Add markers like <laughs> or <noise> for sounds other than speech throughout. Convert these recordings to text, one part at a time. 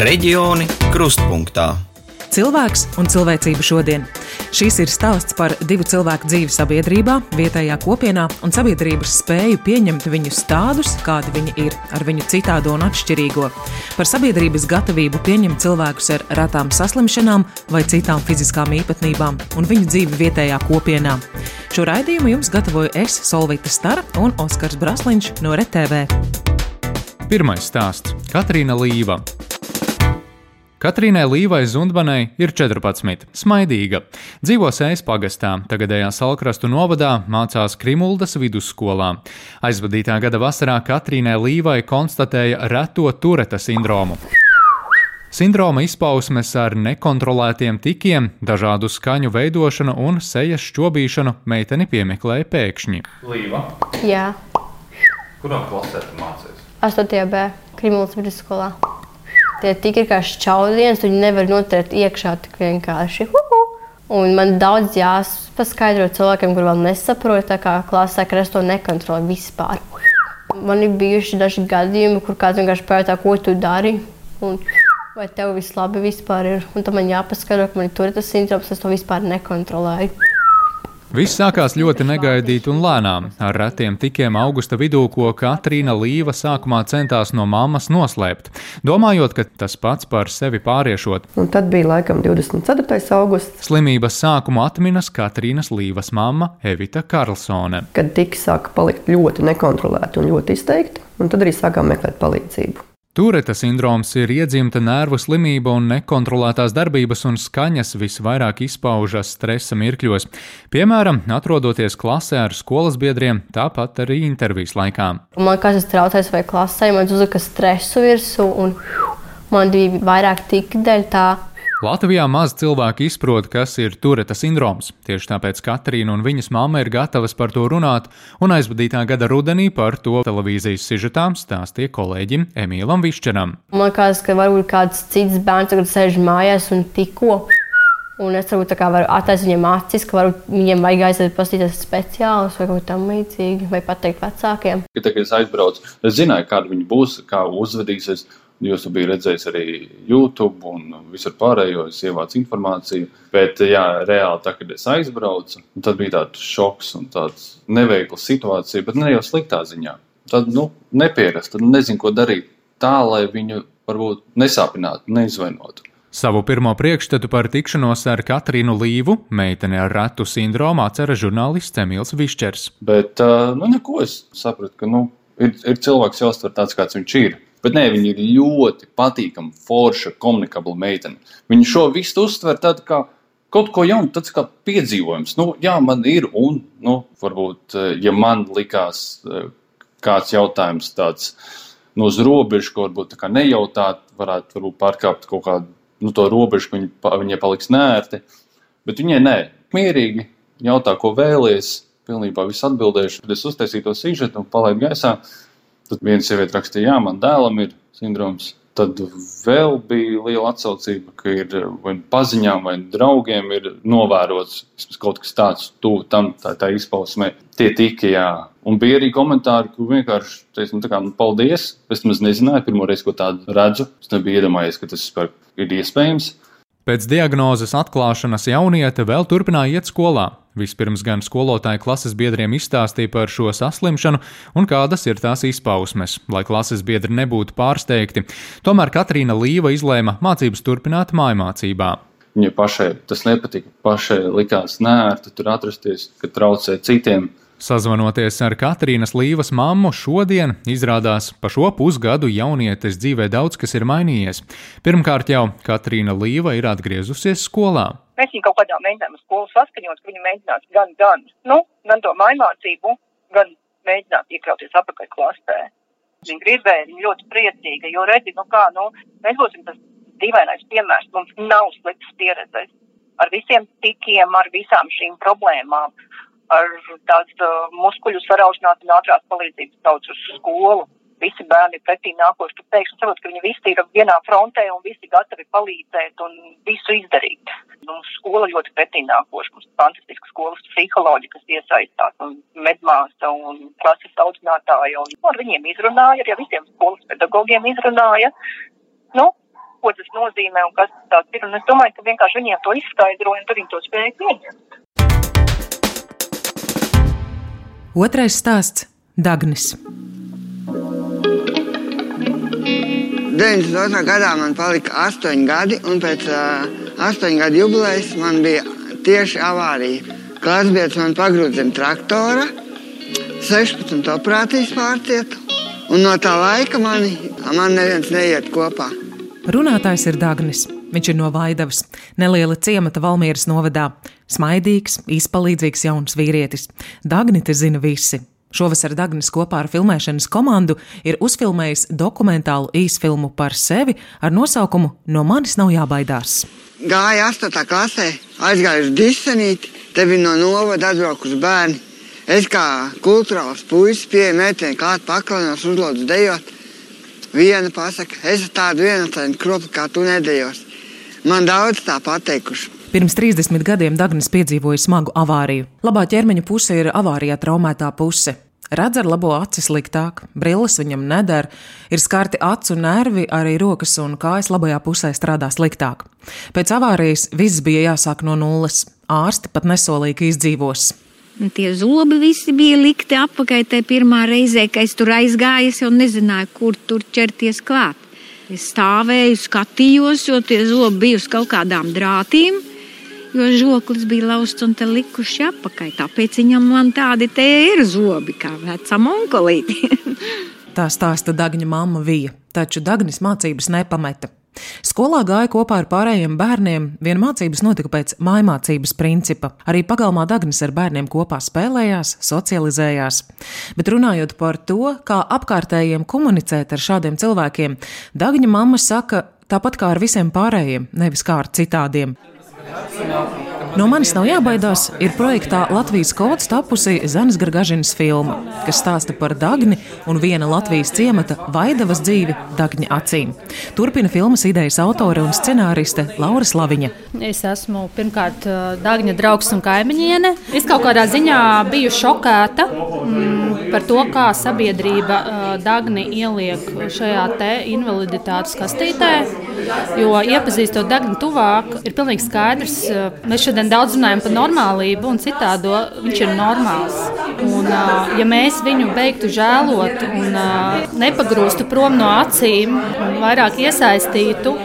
Reģioni krustpunktā. Cilvēks un cilvēcība šodien. Šīs ir stāsts par divu cilvēku dzīvi sabiedrībā, vietējā kopienā un sabiedrības spēju pieņemt viņus tādus, kādi viņi ir, ar viņu citādo un atšķirīgo. Par sabiedrības gatavību pieņemt cilvēkus ar retām saslimšanām vai citām fiziskām īpatnībām un viņu dzīvi vietējā kopienā. Šo raidījumu jums gatavoju es, Solvita Stara un Oskars Brasliņš no RTV. Pirmais stāsts - Katrīna Līva. Katrīnai Līvai Zundbanai ir 14, smaidīga. Dzīvo Sējas pagastā, tagadējā Salkrastu novadā, mācās Krimuldas vidusskolā. Aizvadītā gada vasarā Katrīnai Līvai konstatēja reto tureta sindromu. Sindroma izpausmes ar nekontrolētiem tikiem, dažādu skaņu veidošanu un sejas šķobīšanu meiteni piemeklēja pēkšņi. Līva, Jā, kurā klasē tu mācījies? 8. B. Krimls vidusskolā. Tie tik ir kā šķaudienas, tu nevar noturēt iekšā tik vienkārši. Huhu! Un man daudz jāpaskaidro cilvēkiem, kur vēl nesaprot, tā kā klasē, ka es to nekontrolēju vispār. Man ir bijuši daži gadījumi, kur kāds vienkārši pajautā, ko tu dari. Un, vai tev viss labi vispār ir? Un tam man jāpaskaidro, ka man ir tur tas sindroms, es to vispār nekontrolēju. Viss sākās ļoti negaidīti un lēnām, ar retiem tikiem augusta vidū, ko Katrīna Līva sākumā centās no mammas noslēpt, domājot, ka tas pats par sevi pāriešot. Un tad bija laikam 24. augusts, Slimības sākumu atminas Katrīnas Līvas mamma Evita Karlsone. kad tika sāka palikt ļoti nekontrolēti un ļoti izteikti, un tad arī sākām meklēt palīdzību. Tureta sindroms ir iedzimta nervu slimība un nekontrolētās darbības un skaņas visvairāk izpaužas stresa mirkļos, piemēram, atrodoties klasē ar skolas biedriem, tāpat arī intervijas laikā. Man kāds ir traucējis vai klasē, man uzlika stresu virsū, un man bija vairāk tik dēļ tā. Latvijā maz cilvēku izprot, kas ir Tureta sindroms. Tieši tāpēc Katrīna un viņas mamma ir gatavas par to runāt, un aizvadītā gada rudenī par to televīzijas sižetām stāstīja kolēģim Emīlam Višķeram. Man liekas, ka varbūt kāds cits bērns tagad sēž mājās un tikko. Un es kā varu attaisnot viņiem acis, ka viņiem vajag aiziet paskatīties speciālus vai kaut ko tamlīdzīgu, vai pateikt vecākiem. Kad es aizbraucu, es zināju, kāda viņi būs, kā uzvedīsies. Jūs to bijat redzējis arī YouTube un visur pārējo, es ievācu informāciju. Bet, jā, reāli, tā, kad es aizbraucu, tad bija tāds šoks un tāds neveikla situācija, bet ne jau sliktā ziņā. Tad, nu, nepierast, tad nezinu, ko darīt tā, lai viņu varbūt nesāpinātu, neizvainotu. Savu pirmo priekšstatu par tikšanos ar Katrīnu Līvu, meiteni ar retu sindromu, atcera žurnālists Emīls Višķers. Bet, nu, neko es sapratu, ka, nu, ir, ir cilvēks jāuztver tāds, kāds viņš ir. Bet nē, viņa ir ļoti patīkama, forša, komunikabla meitene. Viņa šo visu uztver tādu kā kaut ko jaunu, tāds kā piedzīvojums. Nu, jā, man ir, un, nu, varbūt, eh, ja man likās eh, kāds jautājums tāds, nu, uz robežas, ko varbūt nejautāt, varētu varbūt pārkāpt kaut kādu, nu, to robežu, ka viņa, viņai paliks nērti. Bet viņai nē, mierīgi jautā, ko vēlies, pilnībā viss atbildēšu. Kad es uztaisīju to sižetu un palaidu gaisā, tad viena sieviete rakstīja, jā, man dēlam ir sindroms. Tad vēl bija liela atsaucība, ka ir vai nu paziņām, vai draugiem ir novērots kaut kas tāds, tuvu tam tā, tā izpausmē. Tie tika, jā. Un bija arī komentāri, kur vienkārši teica, nu, kā, nu, paldies. Es nemaz nezināju, pirmo reizi, ko tādu redzu. Es nebiju iedomājies, ka tas ir iespējams. Pēc diagnozes atklāšanas jauniete vēl turpināja iet skolā. Vispirms gan skolotāji klases biedriem izstāstīja par šo saslimšanu un kādas ir tās izpausmes, lai klases biedri nebūtu pārsteigti. Tomēr Katrīna Līva izlēma mācības turpināt mājmācībā. Viņai pašai tas nepatika. Pašai likās nērti tur atrasties, ka traucē citiem. Sazvanoties ar Katrīnas Līvas mammu, šodien izrādās pa šo pusgadu jaunietes dzīvē daudz kas ir mainījies. Pirmkārt jau Katrīna Līva ir atgriezusies skolā. Mēs viņu kaut kādā mēģinājām skolu saskaņot, ka viņi mēģinās gan, gan, nu, gan to mājmācību, gan mēģināt iekļauties apakaļ klasē. Viņa gribēja, viņa ļoti priecīga, jo redzi, nu kā, nu, mēs būsim tas dīvainais piemērs, mums nav sliktas pieredzes ar visiem tikiem, ar visām šīm problēmām, ar tāds uh, muskuļu saraušanās un ātrās palīdzības daudz uz skolu. Visi bērni ir pretī nākoši, tu pēkšņi saproti, ka viņi visi ir vienā frontē un visi gatavi palīdzēt un visu izdarīt. Nu, skola ļoti pretī nākoši, mums fantastiska skolas psiholoģija, kas iesaistās un medmāsa un klases audzinātāja un ar viņiem izrunāja, ar visiem skolas pedagogiem izrunāja. Nu, ko tas nozīmē un kas tas ir. Un es domāju, ka vienkārši viņiem to izskaidroja un tad viņi to spēja pieņemt. Otrais stāsts - Dagnis. 92. gadā man palika 8 gadi, un pēc uh, 8 gadu jubilejas man bija tieši avārija. Klasbiedrs man pagrūda zem traktora, 16 operācijas pārcietu, un no tā laika mani, man neviens neiet kopā. Runātājs ir Dagnis. Viņš ir no Vaidavas, neliela ciemata Valmieras novadā. Smaidīgs, izpalīdzīgs jauns vīrietis. Dagni te zina visi. Šovasar Dagnis kopā ar filmēšanas komandu ir uzfilmējis dokumentālu īsfilmu par sevi ar nosaukumu No manis nav jābaidās. Gāja 8. klasē, aizgāju uz disenīti, te bija no novada atbraukuši bērni. Es kā kultūrāls puisis pieeju meiteni klāt paklainos uzlūdzu dejot. Viena pasaka, es esmu tāda viena kropla, kā tu nedējos. Man daudz tā pateikuši. Pirms 30 gadiem Dagnis piedzīvoja smagu avāriju. Labā ķermeņa puse ir avārijā traumētā puse. Redz ar labo aci sliktāk, brilles viņam neder, ir skarti acu nervi, arī rokas un kājas labajā pusē strādā sliktāk. Pēc avārijas viss bija jāsāk no nulles. Ārsti pat nesolīja, ka izdzīvos. Un tie zobi visi bija likti apakaļ tajā pirmā reizē, kad es tur aizgāju, jau nezināju, kur tur ķerties klāt. Es stāvēju, skatījos, jo tie zobi bija uz kaut kādām drātīm jo žoklis bija lausts un te likuši apakaļ. Tāpēc viņam man tādi te ir zobi, kā vecam onkolītim. <laughs> Tā stāsta Dagņa mamma Vija, taču Dagnis mācības nepameta. Skolā gāja kopā ar pārējiem bērniem, viena mācības notika pēc mājmācības principa. Arī pagalmā Dagnis ar bērniem kopā spēlējās, socializējās. Bet runājot par to, kā apkārtējiem komunicēt ar šādiem cilvēkiem, Dagņa mamma saka, tāpat kā ar visiem pārējiem, nevis kā ar citādiem. No manis nav jābaidās, ir projektā Latvijas kods tapusi Zanes Gargažinas filma, kas stāsta par Dagni un viena Latvijas ciemata Vaidavas dzīvi Dagņa acīm. Turpina filmas idejas autore un scenāriste Laura Slaviņa. Es esmu pirmkārt Dagņa draugs un kaimiņiene. Es kaut kādā ziņā biju šokēta mm, par to, kā sabiedrība Dagni ieliek šajā te invaliditātes kastītē, jo iepazīstot Dagni tuvāk, ir pilnīgi skaidrs, mēs šodien daudz runājam par normālību, un citādo viņš ir normāls. Un, ja mēs viņu beigtu žēlot un nepagrūstu prom no acīm, vairāk iesaistītu,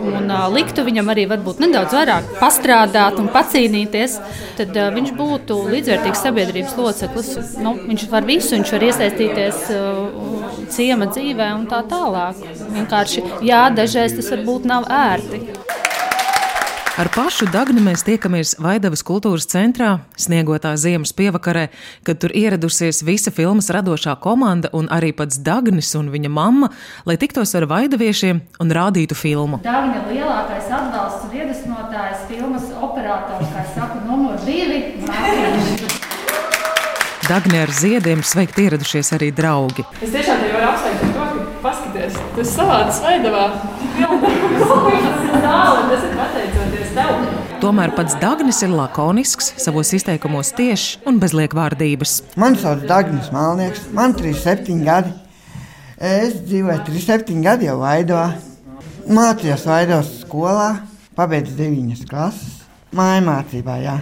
un uh, liktu viņam arī varbūt nedaudz vairāk pastrādāt un pacīnīties, tad uh, viņš būtu līdzvērtīgs sabiedrības loceklis. Nu, viņš var visu, viņš var iesaistīties uh, ciema dzīvē un tā tālāk. Vienkārši jā, dažreiz tas varbūt nav ērti. Ar pašu Dagni mēs tiekamies Vaidavas kultūras centrā, sniegotā ziemas pievakarē, kad tur ieradusies visa filmas radošā komanda un arī pats Dagnis un viņa mamma, lai tiktos ar vaidaviešiem un rādītu filmu. Dagņa lielākais atbalsts un iedvesmotājs filmas operators, kā saka, numur divi. Dagni ar ziediem sveikt ieradušies arī draugi. Es tiešām tevi varu apsveikt ar to, ka paskaties, tas savāds Vaidavā. Tas ir pateicoties tev. Tomēr pats Dārgnis ir lakonisks, savos izteikumos tieši un bez liekvārdības. Mani sauc Dārgnis Malnieks, man ir 37 gadi. Es dzīvoju 37 gadi jau Vaidovā. Mācījos Vaidovas skolā, pabeidzu 9 klases, mājmācībā. Jā.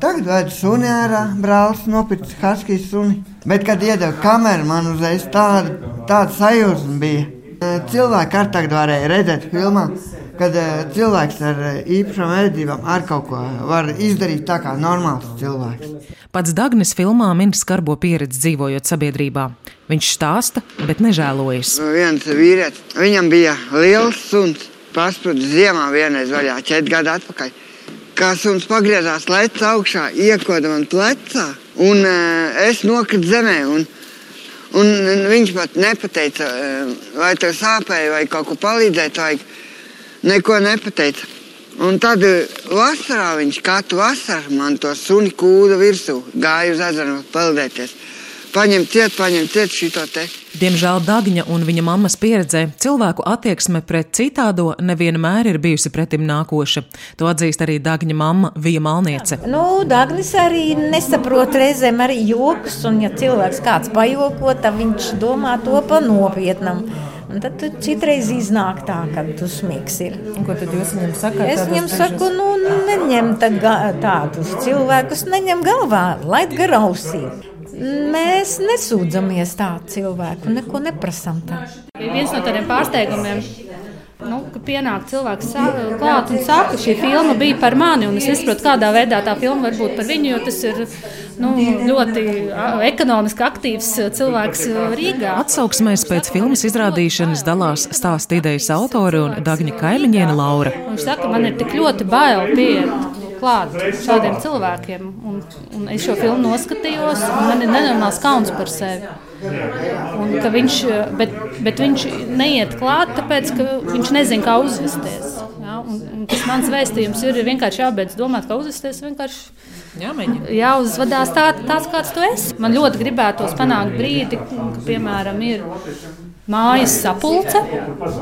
Tagad vajag suni ārā, brālis nopirkt Haskijas suni. Bet, kad iedeva kameru, man uzreiz tāda, tāda sajūta bija. Cilvēki ar tagad varēja redzēt filmā, kad uh, cilvēks ar uh, īpašām vērtībām ar kaut ko var izdarīt tā kā normāls cilvēks. Pats Dagnis filmā min skarbo pieredzi dzīvojot sabiedrībā. Viņš stāsta, bet nežēlojas. Viens vīrietis, viņam bija liels suns, pasprūdis ziemā vienreiz vaļā, četri gadi atpakaļ. Kā suns pagriezās leca augšā, iekoda man plecā, un uh, es nokritu zemē. Un, un, un viņš pat nepateica, uh, vai tev sāpēja, vai kaut ko palīdzēt vajag neko nepateica. Un tad eh, vasarā viņš katru vasaru man to suni kūda virsū gāja uz ezeru peldēties. Paņem ciet, paņem ciet šito te. Diemžēl Dāņa un viņa mammas pieredzē cilvēku attieksme pret citādo nevienmēr ir bijusi pretim nākoša. To atzīst arī Dāņa mamma Vija Malniece. Nu, Dānglis arī nesaprot reizēm arī joks, un ja cilvēks kāds pajoko, tad viņš domā to pa nopietnam. Un tad tu citreiz iznāk tā, ka dusmīgs ir. Un ko tad jūs viņam sakāt? Es viņam saku, nu, neņem tādus cilvēkus, neņem galvā, laid garausī. Mēs nesūdzamies tādu cilvēku, neko neprasām tādu. Viens no tādiem pārsteigumiem Nu, kad pienāk cilvēks klāt un saka, ka šī filma bija par mani, un es nesaprotu, kādā veidā tā filma var būt par viņu, jo tas ir nu, ļoti ekonomiski aktīvs cilvēks Rīgā. Atsauksmēs pēc filmas izrādīšanas dalās stāsta idejas autori un Dagņa kaimiņiene Laura. Viņš saka, man ir tik ļoti bail pieiet klāt šādiem cilvēkiem, un, un es šo filmu noskatījos, un man ir nenormāls kauns par sevi. Un, viņš, bet, bet viņš neiet klāt, tāpēc ka viņš nezina, kā uzvesties. Ja? Un, un tas mans vēstījums ir vienkārši jābeidz domāt, kā uzvesties. Jāmēģina. Jāuzvedās tā, tāds, kāds tu esi. Man ļoti gribētos panākt brīdi, ka, piemēram, ir mājas sapulce,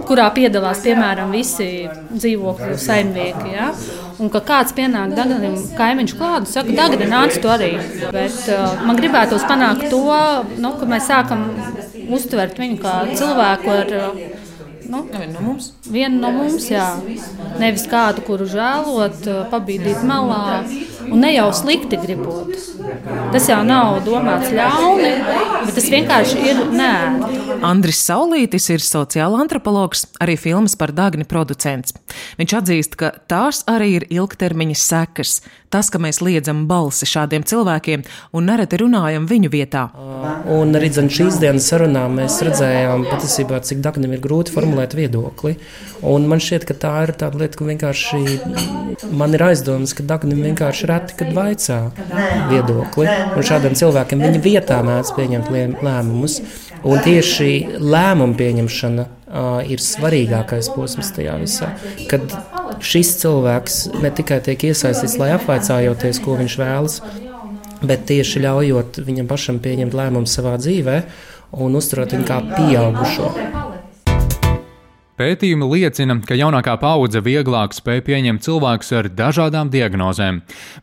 kurā piedalās piemēram visi dzīvokļu saimnieki. Ja? Un ka kāds pienāk Daganim kaimiņš klāt saka, Dagani, nāc tu arī. Bet uh, man gribētos panākt to, nu, ka mēs sākam uztvert viņu kā cilvēku ar. Uh, Nu, viena no mums. Viena no mums, jā. Nevis kādu, kuru žēlot, uh, pabīdīt malā un ne jau slikti gribot. Tas jau nav domāts ļauni, bet tas vienkārši ir nē. Andris Saulītis ir sociāla antropologs, arī filmas par Dāngni producents. Viņš atzīst, ka tās arī ir ilgtermiņa sekas. Tas, ka mēs liedzam balsi šādiem cilvēkiem un nereti runājam viņu vietā. Un arī šīs dienas sarunā mēs redzējām, patiesībā, cik Dāngnim ir grūti formulēt viedokli. Un man šķiet, ka tā ir tāda lieta, ka vienkārši man ir aizdomas, ka Dāngnim vienkārši reti, kad vaicā viedokli. Un šādiem cilvēkiem viņa vietā mēdz pieņemt lēmumus. Un tieši lēmumu pieņemšana uh, ir svarīgākais posms tajā visā. Kad šis cilvēks ne tikai tiek iesaistīts, lai apvaicājoties, ko viņš vēlas, bet tieši ļaujot viņam pašam pieņemt lēmumu savā dzīvē un uzturēt viņu kā pieaugušo. Pētījumi liecina, ka jaunākā paudze vieglāk spēj pieņemt cilvēkus ar dažādām diagnozēm.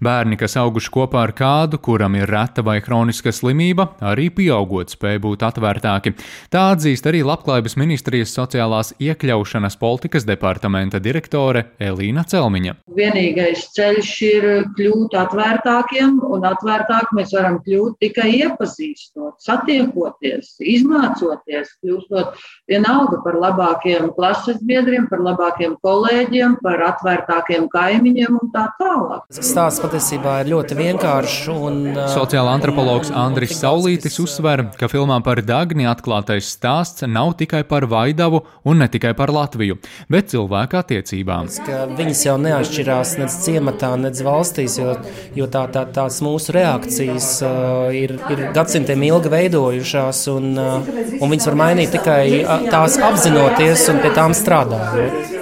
Bērni, kas auguši kopā ar kādu, kuram ir reta vai kroniska slimība, arī pieaugot spēj būt atvērtāki. Tā atzīst arī Labklājības ministrijas sociālās iekļaušanas politikas departamenta direktore Elīna Celmiņa. Vienīgais ceļš ir kļūt atvērtākiem, un atvērtāk mēs varam kļūt tikai iepazīstot, satiekoties, izmācoties, kļūstot vienalga par labākiem klases biedriem, par labākiem kolēģiem, par atvērtākiem kaimiņiem un tā tālāk. Stāsts patiesībā ir ļoti vienkāršs. Un, uh... Sociāla antropologs Andris Saulītis uzsver, ka filmā par Dagni atklātais stāsts nav tikai par Vaidavu un ne tikai par Latviju, bet cilvēku attiecībām. Viņas jau neatšķirās nec ciematā, nec valstīs, jo, jo tā, tā, tās mūsu reakcijas uh, ir, ir gadsimtiem ilgi veidojušās, un, uh, un viņas var mainīt tikai uh, tās apzinoties un pie tām strādājot.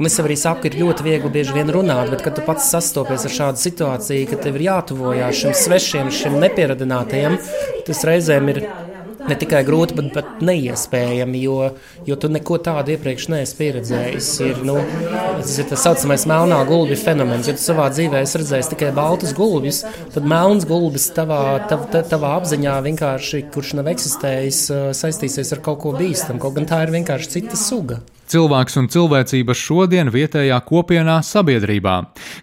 Un es arī saku, ka ir ļoti viegli bieži vien runāt, bet kad tu pats sastopies ar šādu situāciju, ka tev ir jātuvojās šim svešiem, šim nepieradinātajam, tas reizēm ir ne tikai grūti, bet, bet neiespējami, jo, jo tu neko tādu iepriekš neesi pieredzējis. Ir, nu, tas ir tas saucamais melnā gulbja fenomens. Ja tu savā dzīvē esi redzējis tikai baltus gulbjus, tad melns gulbis tavā, tav, tavā apziņā vienkārši, kurš nav eksistējis, saistīsies ar kaut ko bīstamu. Kaut gan tā ir vienkārši cita suga. Cilvēks un cilvēcība šodien vietējā kopienā sabiedrībā.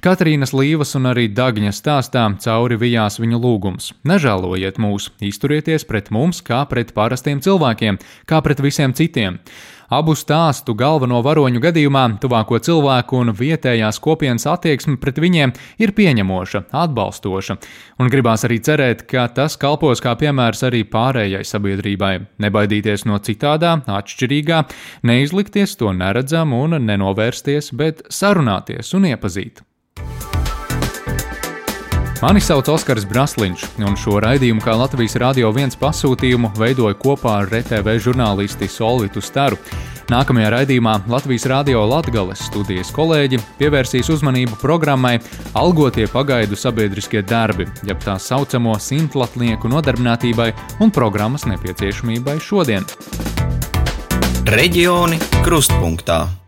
Katrīnas Līvas un arī Dagņa stāstā cauri vijās viņu lūgums. Nežēlojiet mūs, izturieties pret mums kā pret parastiem cilvēkiem, kā pret visiem citiem. Abu stāstu galveno varoņu gadījumā tuvāko cilvēku un vietējās kopienas attieksme pret viņiem ir pieņemoša, atbalstoša, un gribās arī cerēt, ka tas kalpos kā piemērs arī pārējai sabiedrībai. Nebaidīties no citādā, atšķirīgā, neizlikties to neredzam un nenovērsties, bet sarunāties un iepazīt. Mani sauc Oskars Brasliņš, un šo raidījumu kā Latvijas Rādio 1 pasūtījumu veidoju kopā ar RTV žurnālisti Solvitu Staru. Nākamajā raidījumā Latvijas Rādio Latvijas studijas kolēģi pievērsīs uzmanību programmai Algotie pagaidu sabiedriskie darbi, jeb tā saucamo simtlatnieku nodarbinātībai un programmas nepieciešamībai šodien. Reģioni krustpunktā.